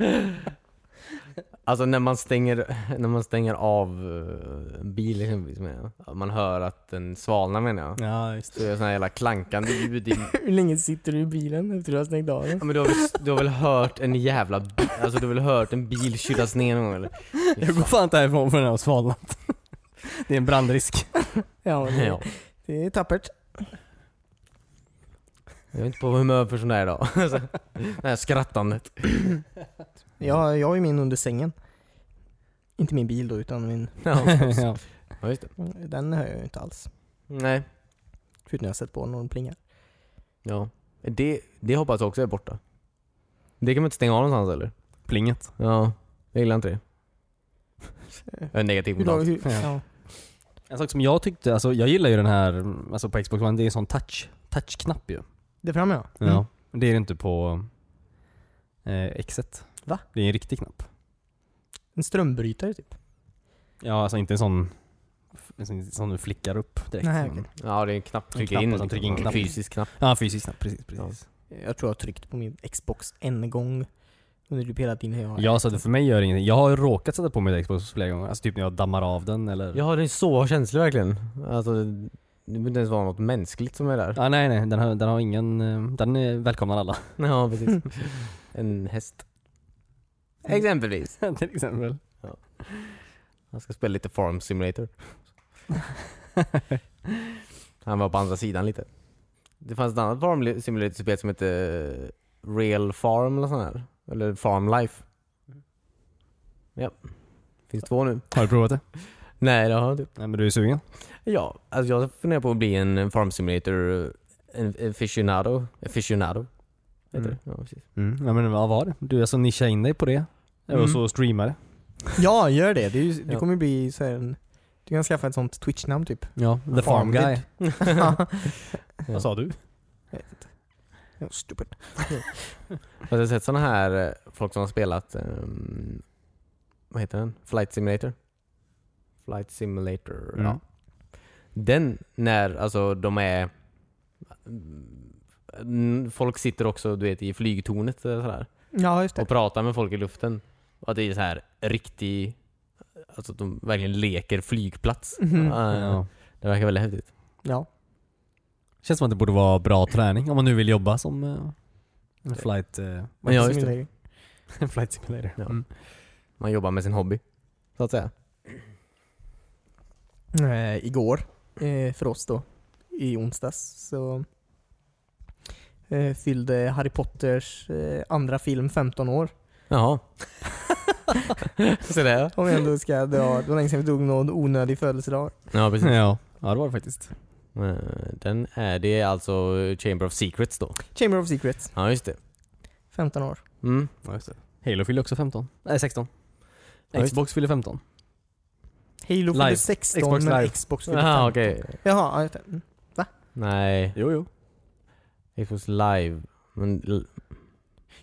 (laughs) (laughs) Alltså när man stänger, (laughs) när man stänger av eh, en bil exempelvis menar jag. Man hör att den svalnar menar jag. Ja, just Så det är här jävla klankande ljud i... (laughs) Hur länge sitter du i bilen efter du har stängt av den? Ja, men du har, väl, du har väl hört en jävla Alltså du har väl hört en bil kylas ner någon gång eller? Jag går fan inte härifrån förrän jag har svalnat. (laughs) Det är en brandrisk. Ja, det, Ja. det är tappert. Jag är inte på humör för sån där idag. Det här skrattandet. Jag, jag har ju min under sängen. Inte min bil då, utan min... (laughs) (laughs) Ja, just det. Den hör jag ju inte alls. Nej. Förutom jag har sett på när de plingar. Ja. Det, det hoppas jag också är borta. Det kan man inte stänga av någonstans eller? Plinget. Ja. Jag gillar inte det. (laughs) Jag är negativ mot allt. Ja. En sak som jag tyckte, alltså jag gillar ju den här, alltså på Xbox One, det är en sån touch, touchknapp ju. Det framme ja. Ja. Det är det inte på eh, X1. Va? Det är en riktig knapp. En strömbrytare typ. Ja, alltså inte en sån som du flickar upp direkt. Nej, okej. Ja det är en knapp En trycka knapp in. som trycker in liksom. knapp. Fysisk knapp. Ja, fysisk knapp, precis. precis. Jag tror jag har tryckt på min Xbox en gång under typ hela tiden jag har Ja, så det för mig gör det ingenting. Jag har ju råkat sätta på mig Xbox flera gånger. Alltså typ när jag dammar av den eller... Ja den är så känslig verkligen. Alltså det behöver inte ens vara något mänskligt som är där. Ah, nej nej, den har, den har ingen... eh, Den är välkomnar alla. Ja precis. (laughs) En häst. Exempelvis. (laughs) Till exempel. Han ska spela lite Farm Simulator. (laughs) Han var på andra sidan lite. Det fanns ett annat Farm Simulator-spel som hette Real Farm eller sånt här. Eller Farm Life. Ja. Finns två nu. Har du provat det? (laughs) Nej det har jag inte. Nej men du är sugen? Ja, alltså jag funderar på att bli en Farm Simulator en aficionado. Aficionado. Heter Mm. det? Ja, precis. Mm. Ja men vad var det? Du alltså nischa in dig på det? Mm. Och så streama det? Ja, gör det. Det, är ju, det Ja. kommer ju bli så här en... Du kan skaffa ett sånt Twitch-namn typ. Ja, The Farm Guy. (laughs) Vad sa du? Ja, Stupid. (laughs) Har du sett såna här eh, folk som har spelat, ehm, vad heter den? Flight Simulator? Flight Simulator, Mm. ja. Den, när alltså de är Folk sitter också du vet i flygtornet eller sådär, Ja, just det. och pratar med folk i luften. Och att det är så här riktig, alltså att de verkligen leker flygplats. Mhm. Ja, Ja. Det verkar väldigt häftigt. Ja. Känns som att det borde vara bra träning om man nu vill jobba som eh, en flight... eh, Ja, just det. Simulator. en (laughs) flight simulator. Ja. Mm. Man jobbar med sin hobby, så att säga. Eh, igår, eh, för oss då, i onsdags, så eh, fyllde Harry Potters eh, andra film 15 år. Jaha. (laughs) så det Om vi ändå ska dra, det var länge sedan vi drog någon onödig födelsedag. Ja precis. Ja. ja, det var det faktiskt. Eh, Den är, det är alltså Chamber of Secrets då? Chamber of Secrets, Ja just det. 15 år. Mm. Ja, just det. Halo fyller också 15. Nej, 16. Ja, Xbox fyller 15. Halo fyllde 16 Xbox men Live. Xbox fyllde Jaha 15. okej. Jaha, ja, just det. Mm. Nej, Jo, jo. Xbox live. Men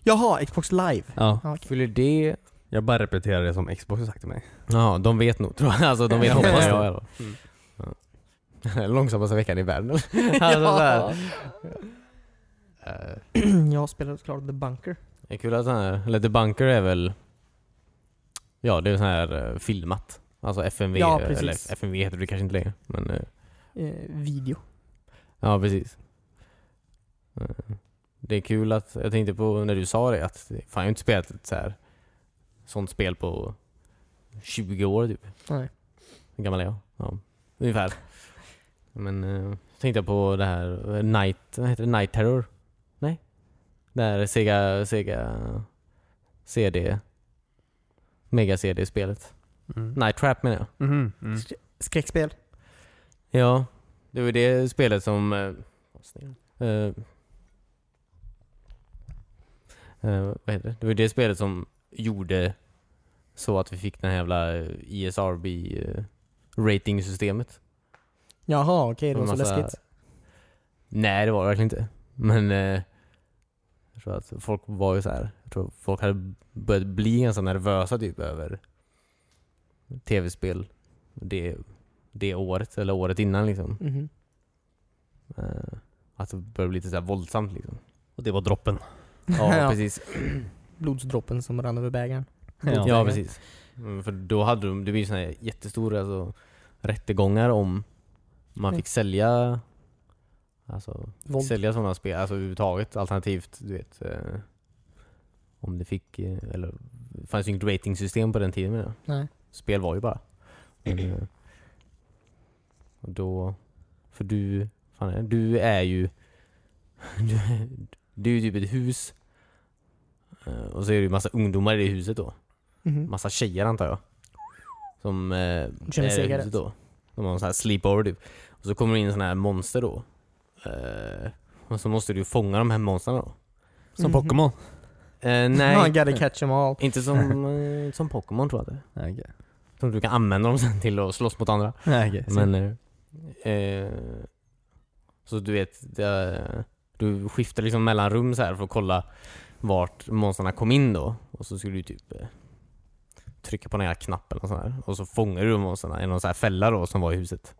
Jaha, Xbox Live. Ja. Ja, okej. fyller det... Jag bara repeterar det som Xbox har sagt till mig. Ja, de vet nog tror jag. Alltså de vet nog vad jag är då. Mm. Ja. (laughs) Långsammaste veckan i världen. (laughs) alltså, så här. Eh, (clears throat) Jag spelade såklart The Bunker. Det är kul att sån här, eller The Bunker är väl... Ja, det är sån här eh, filmat. Alltså FMV, Ja, eller precis. FMV heter det kanske inte längre. Men eh, Eh, video. Ja, precis. Det är kul att, jag tänkte på när du sa det, att fan jag har inte spelat ett så här, sånt spel på 20 år typ. Nej. Hur gammal är jag? Ja, ungefär. Men eh, tänkte jag på det här Night, vad heter det? Night Terror? Nej? Det här Sega, Sega CD Mega CD-spelet. Mm. Night Trap menar jag. Mhm. Mm. Skräckspel. Ja, det var det spelet som... eh. Eh, vad heter det? Det var det spelet som gjorde så att vi fick den här jävla eh, ISRB eh. Jaha, okej, det var så massa- läskigt. Nej, det var det verkligen inte. Men eh, jag tror att folk var ju så här. Jag tror folk hade börjat bli ganska nervösa typ över tv-spel det, det året, eller året innan liksom. Mhm. Eh, att det började bli lite så här våldsamt liksom. Och det var droppen. Ja, (laughs) Ja. precis. (clears throat) Blodsdroppen som rann över bägaren. Ja. Ja, precis. Mm, för då hade de, det blir såna här jättestora alltså, rättegångar om man Mm. fick sälja Alltså, Våld. sälja sådana spel, alltså överhuvudtaget alternativt, du vet eh, Om det fick, eh, eller det fanns ju inget ratingsystem på den tiden med det. Nej. Spel var ju bara. Men, eh, Och då, för du, fan, är det? du är ju, (laughs) du, du är ju typ ett hus. Eh, Och så är det ju massa ungdomar i det huset då. Mhm. Massa tjejer antar jag. Som eh, är i huset då. De har en sån här sleepover typ. Och så kommer det in såna här monster då. Eh, och så måste du fånga de här monstren då. Som Mhm. Pokémon? Eh, Nej. (laughs) nej, gotta catch them all. inte som, (laughs) eh, som Pokémon tror jag det Nej, okej. Som du kan använda dem sen till att slåss mot andra. Nej, okej. Men, så du vet, det, du skiftar liksom mellan rum så här för att kolla vart monstren kom in då. Och så skulle du typ eh, trycka på den här knappen och så här. Och så fångar du monstren i någon så här fälla då som var i huset.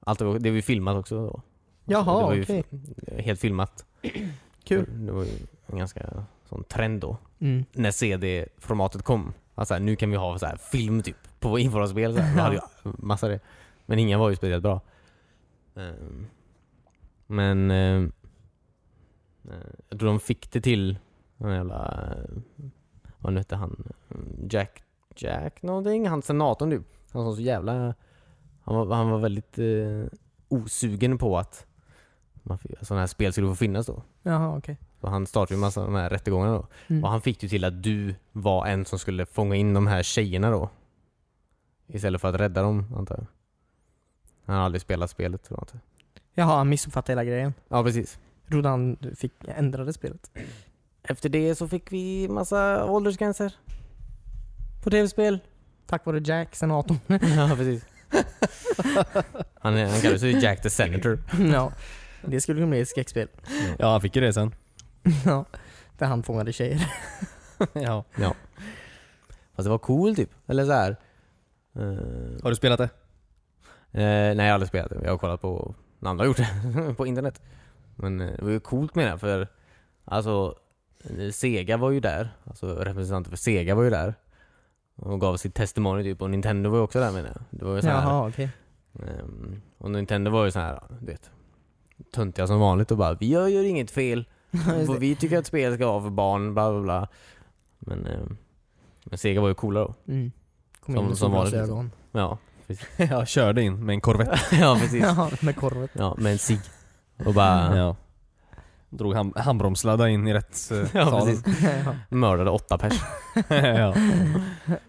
Allt det var, det var ju filmat också då. Jaha, okej. f- helt filmat. (clears throat) Kul. Det var ju en ganska sån trend då. Mm. När CD-formatet kom. Alltså nu kan vi ha så här film typ på inför våra spel. Så här. Vi hade ju (laughs) massa det. Men inga var ju speciellt bra. Ehm, Men eh, jag tror de fick det till den jävla, vad nu hette han? Jack, Jack någonting? Han senatorn typ. Han var så jävla, han var, han var väldigt eh, osugen på att sådana här spel skulle få finnas då. Jaha, okej. Så han startade ju massa av de här rättegångarna då. Mm. Och han fick ju till att du var en som skulle fånga in de här tjejerna då. Istället för att rädda dem, antar jag. Han har aldrig spelat spelet, tror jag inte. Jaha, han missuppfattade hela grejen. Ja, precis. Han fick ändrade spelet. Efter det så fick vi massa åldersgränser. På tv-spel. Tack vare Jack, senatorn. (laughs) ja, precis. (laughs) han, är- han kallar sig Jack the Senator. (laughs) ja. Det skulle kunna bli ett skräckspel. Ja, han fick ju det sen. ja. Där han fångade tjejer. ja. Fast det var cool typ. Eller så här. Eh, Har du spelat det? Eh, nej jag har aldrig spelat det. Jag har kollat på när andra har gjort det (laughs) på internet. Men eh, det var ju coolt med det för alltså eh, Sega var ju där. Alltså representanter för Sega var ju där. Och gav sitt testimony typ och Nintendo var ju också där menar jag. Det var ju så här, Jaha, okej. ehm, Och Nintendo var ju så här, du vet Töntiga som vanligt och bara vi gör, gör inget fel. (laughs) Det. vi tycker att spel ska vara för barn, bla bla bla. Men, ehm, men Sega var ju coola då. Mm. Kom Som- in med som vanligt, liksom. Solglasögon. (laughs) Ja, körde in med en Corvette. (laughs) ja precis. Ja, med korvet. Ja, med en cigg. Och bara (laughs) Ja. Drog hand, handbromssladdar in i rätt uh, Ja, precis. ja. mördade åtta pers. ja.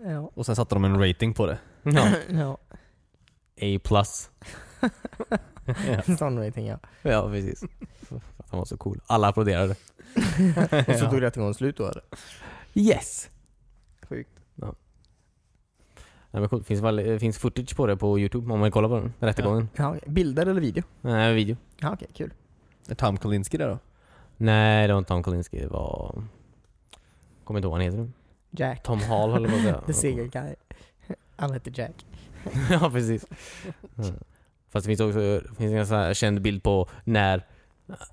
Ja. Och sen satte de en rating på det. Ja. ja. A plus. Ja. Sån rating ja. Ja, precis. För att han var så cool. Alla applåderade. Och så tog rättegången slut då eller? Yes! Sjukt. Men cool. finns, väl, finns footage på det på youtube om man vill kolla på den. Rättegången. Ja, okej. Bilder eller video? Nej, video. Ja, okej, kul. Är Tom Kalinski där då? Nej, det var inte Tom Kalinski. Det var... Kommer inte ihåg vad han heter nu. Jack. Tom Hall eller vad (laughs) det The Sega guy. Han heter Jack. (laughs) ja, precis. Mm. Fast det finns också det finns en sån här känd bild på när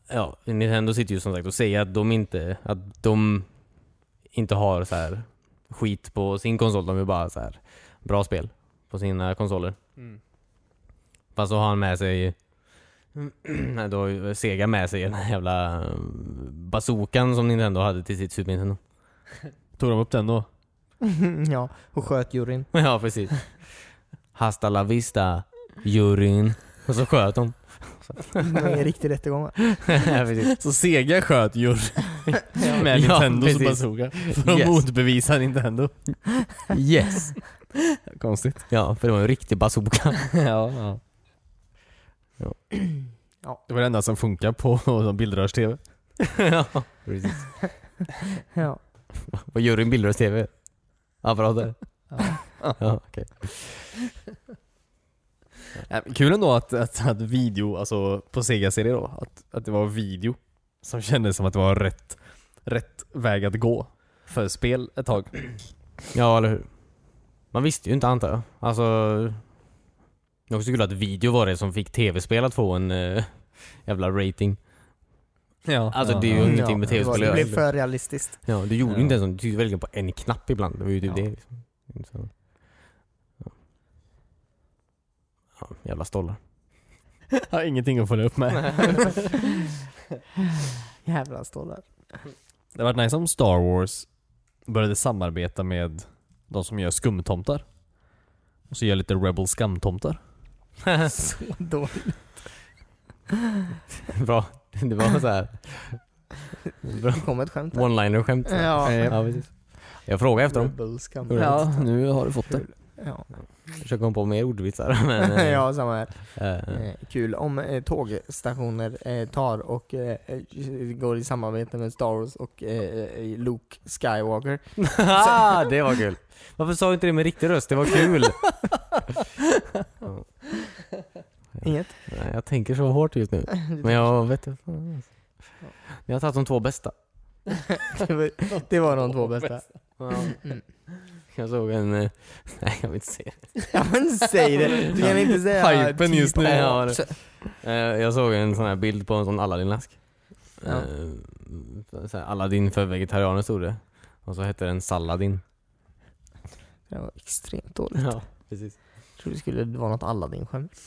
Ja, Nintendo sitter ju som sagt och säger att de inte, att de inte har så här skit på sin konsol. De är bara så här bra spel på sina konsoler. Fast så har han med sig (clears throat) då Sega med sig den här jävla mm, bazookan som Nintendo hade till sitt Super Nintendo. (laughs) Tog de upp den då? (laughs) ja, och sköt juryn. (laughs) Ja, precis. Hasta la vista, juryn. Och så sköt de. (laughs) Det var en riktig rättegång va? (laughs) ja. Så Sega sköt jury Ja. med (laughs) Ja, Nintendos precis. bazooka för att Yes. motbevisa Nintendo. Yes. Konstigt. Ja, för det var en riktig bazooka. ja, ja. Ja. Det var det enda som funkar på bildrörs-tv. ja, precis. Ja. Vad gör en bildrörs TV? Apparater? Ja, okej. Ja, men Kul ändå att, att, att video, alltså på Sega-serier då, att, att det var video som kändes som att det var rätt, rätt väg att gå för spel ett tag. Ja, eller hur? Man visste ju inte antar jag. Alltså... Det är också kul att video var det som fick tv-spel att få en eh, jävla rating. Ja, Alltså, ja, det är ju ja. ingenting med det tv-spel Det blev för realistiskt. Ja, du gjorde ju Ja. inte ens så. Du tryckte verkligen på en knapp ibland. Det var ju typ Ja. det liksom. Så. Ja. ja, jävla stollar. (laughs) Har ingenting att följa upp med. (laughs) Jävla stålar. Det var nice om Star Wars började samarbeta med de som gör skumtomtar. Och så gör lite Rebel skamtomtar. (laughs) Så dåligt. Bra. Det var så här. Bra. Det kom ett skämt där. One-liner-skämt. Ja. ja, precis. Jag frågade efter dem. Ja, nu har du fått det. Ja. Försöker komma på mer ordvitsar (laughs) men... eh, ja, samma här. eh, Eh, kul om eh, tågstationer eh, tar och eh, går i samarbete med Star Wars och Luke Skywalker. (laughs) det var kul. Varför sa du inte det med riktig röst? Det var kul. (laughs) Inget? Nej, jag tänker så hårt just nu. Men jag vet inte. Jag har tagit de två bästa. det, var, det var de två bästa. Mm. Jag såg en... eh, (laughs) Nej, jag vill inte säga Ja men säg det! Du kan inte säga Hypen typ just nu. A. Ja, det- Eh, Jag såg en sån här bild på en sån Aladdin-ask. Ja. Eh, så här, Aladdin för vegetarianer stod det. Och så hette den Saladin. Det var extremt dåligt. Ja, precis. Jag trodde det skulle vara något Aladdin-skämt.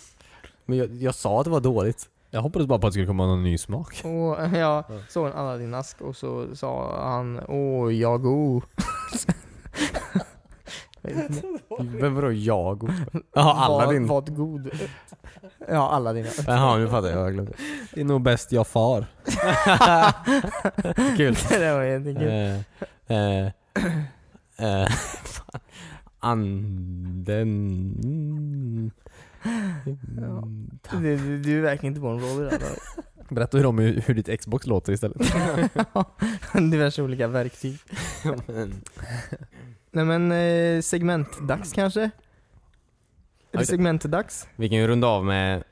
Men jag, jag sa att det var dåligt. Jag hoppades bara på att det skulle komma någon ny smak. Och eh, jag såg en Aladdin-ask och så sa han Åh, jag god. (laughs) Vem (laughs) vadå jag? Jaha, Aladdin. Var, var god. Ja, Aladdin. Jaha, nu fattar jag. Jag glömde. Det är nog bäst jag far. (laughs) Kul. (laughs) det var jättekul. Eh, eh, eh, fan. Anden... Du, du, du är verkligen inte på en roll i det här. Berätta hur, om hur, hur ditt Xbox låter istället. Diverse olika verktyg. Nej men eh, segmentdags kanske? Är det segmentdags? Vi kan ju runda av med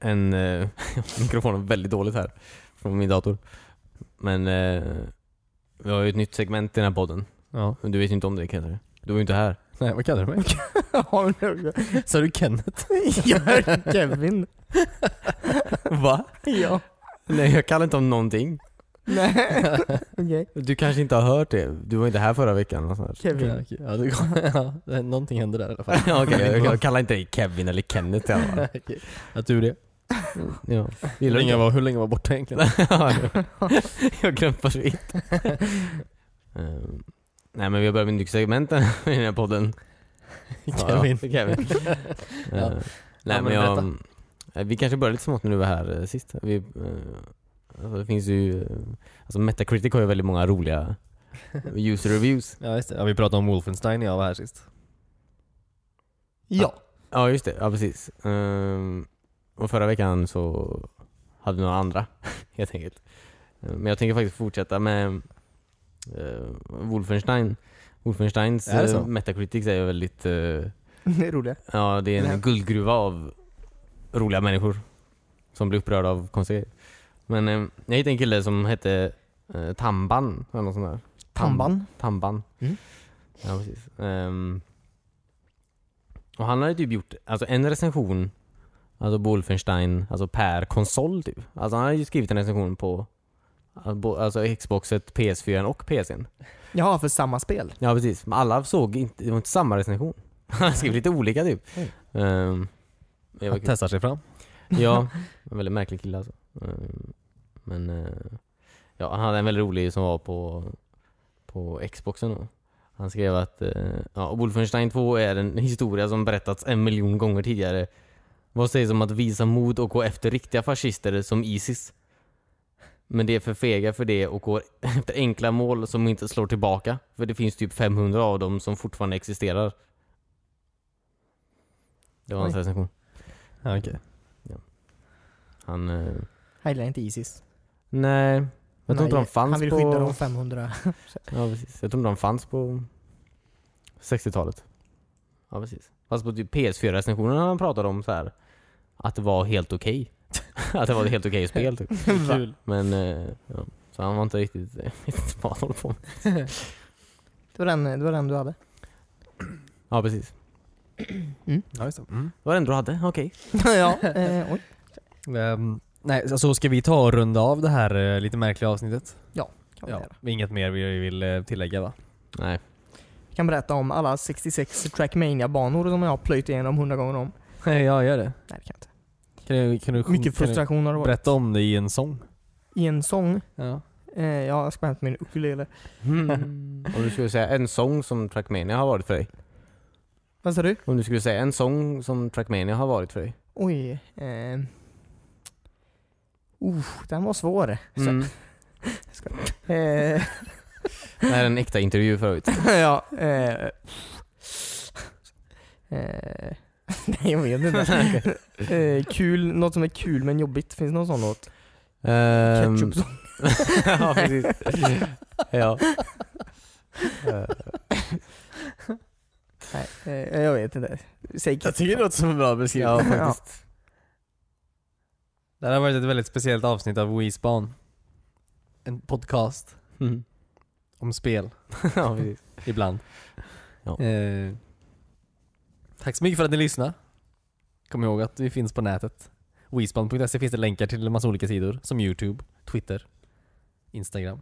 en... Eh, (laughs) mikrofonen är väldigt dåligt här. Från min dator. Men eh, vi har ju ett nytt segment i den här podden. Ja. Men du vet ju inte om det Kenneth. Du var ju inte här. Nej, vad kallar du mig? (laughs) Har du Sa du Kenneth? (laughs) Jag hörde Kevin. Va? Ja. Nej jag kallar inte om någonting. Nej. (laughs) Okej. Du kanske inte har hört det? Du var inte här förra veckan sånt där. Kevin. Ja, okej. ja, det, (laughs) ja, det, någonting hände där i alla fall. (laughs) Ja, Okej, jag, jag kallar inte dig Kevin eller Kenneth i alla fall. Okej. Jag tur det. Ja. Hur Gillar du länge, inte? jag var, hur länge jag var borta egentligen? Ja, jag har glömt vad du vet. Ehm, nej men vi har börjat med segment i den här podden. Kevin. Ja, Kevin. Ja. Ehm, nej Ja, men men jag, eh, vi kanske började lite smått när du var här eh, sist. Vi, eh, alltså det finns ju, eh, alltså Metacritic har ju väldigt många roliga (laughs) user reviews. Ja just det, ja, vi pratade om Wolfenstein när jag var här sist. Ja. Ja just det, ja precis. Ehm, och förra veckan så hade vi några andra (laughs) helt enkelt. Ehm, Men jag tänker faktiskt fortsätta med uh, Wolfenstein. Wolfensteins Är uh, Metacritics är ju väldigt, eh, (laughs) Det är roligt. ja det är en guldgruva av roliga människor som blir upprörda av konstiga. Men eh, jag hittade en kille som hette uh, Tamban, eller något sånt där. Tam- Tamban. Tamban. Mm. Ja, precis. Ehm, och han hade typ gjort alltså en recension, alltså Wolfenstein, alltså per konsol typ. Alltså han hade ju skrivit en recension på alltså bo- alltså Xboxet, PS4 och PCn. Jaha, för samma spel. Ja precis, men alla såg inte, det var inte samma recension. (laughs) Han skrev lite olika typ. Ehm, det var Han kul. testar sig fram. Ja, (laughs) en väldigt märklig kille alltså. Ehm, Men eh, ja, han hade en väldigt rolig som var på, på Xboxen då. Han skrev att eh, ja, Wolfenstein 2 är en historia som berättats en miljon gånger tidigare. Vad sägs om att visa mod och gå efter riktiga fascister som Isis? Men det är för fega för det och går (laughs) efter enkla mål som inte slår tillbaka. För det finns typ 500 av dem som fortfarande existerar. Det var hans recension. Ja, okej. Han... Eh, Han gillar inte Isis. Nej, jag tror inte de fanns Han vill på... skydda de 500. (laughs) Ja precis, jag tror inte de fanns på 60-talet. Ja precis. Fast på typ PS4-recensionen han pratade om så här att det var helt okej. (laughs) att det var ett helt okej spel typ. (laughs) Kul. Men, eh, ja. Så han var inte riktigt, inte vad han håller på med. Det var den, det var den du hade. Ja precis. (clears throat) Ja, just det. Mm. Det var det enda du hade? Okej. ja, eh, oj. Ehm, nej, alltså ska vi ta och runda av det här eh, lite märkliga avsnittet? Kan vi Ja, göra. inget mer vi vill eh, tillägga va? Nej. Jag kan berätta om alla 66 Trackmania-banor som jag har plöjt igenom 100 gånger om. Nej, (laughs) ja gör det. Nej, det kan jag inte. Kan du, kan du, Mycket kan frustration har det varit. berätta om det i en sång? I en sång. Ja. Eh, jag ska hämta min ukulele. (laughs) Om du skulle säga en sång som Trackmania har varit för dig? Vad sa du? Om du skulle säga en sång som Trackmania har varit för dig? Oj. Eh. Uh, den var svår. Så, Mm. (laughs) eh, Det här är en äkta intervju förut. (laughs) ja. Eh, eh, (laughs) nej, jag vet inte. eh, kul, något som är kul men jobbigt. Finns det någon sån låt? Ehm, Ketchup ja, precis. ja. Eh, Nej, eh, jag vet inte. Säg Jag tycker det låter som en bra beskrivning. Ja. faktiskt. Det här har varit ett väldigt speciellt avsnitt av WeSpan. En podcast Mm. om spel, (laughs) ja, precis. (laughs) ibland. Ja. Eh, tack så mycket för att ni lyssnade. Kom ihåg att vi finns på nätet. WeSpan.se finns det länkar till en massa olika sidor, som Youtube, Twitter, Instagram.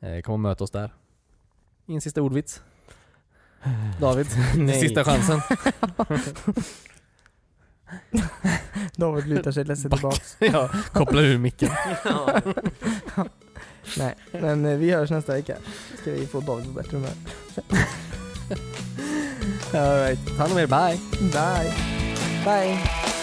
Eh, kom och möt oss där. En sista ordvits. (laughs) David, Nej. sista chansen. (laughs) David lutar sig ledset Back. tillbaks. (laughs) ja, koppla ur micken. (laughs) Nej, men eh, vi hörs nästa vecka. Ska vi få David på bättre humör. Alright, ta hand om er, bye. Bye. Bye.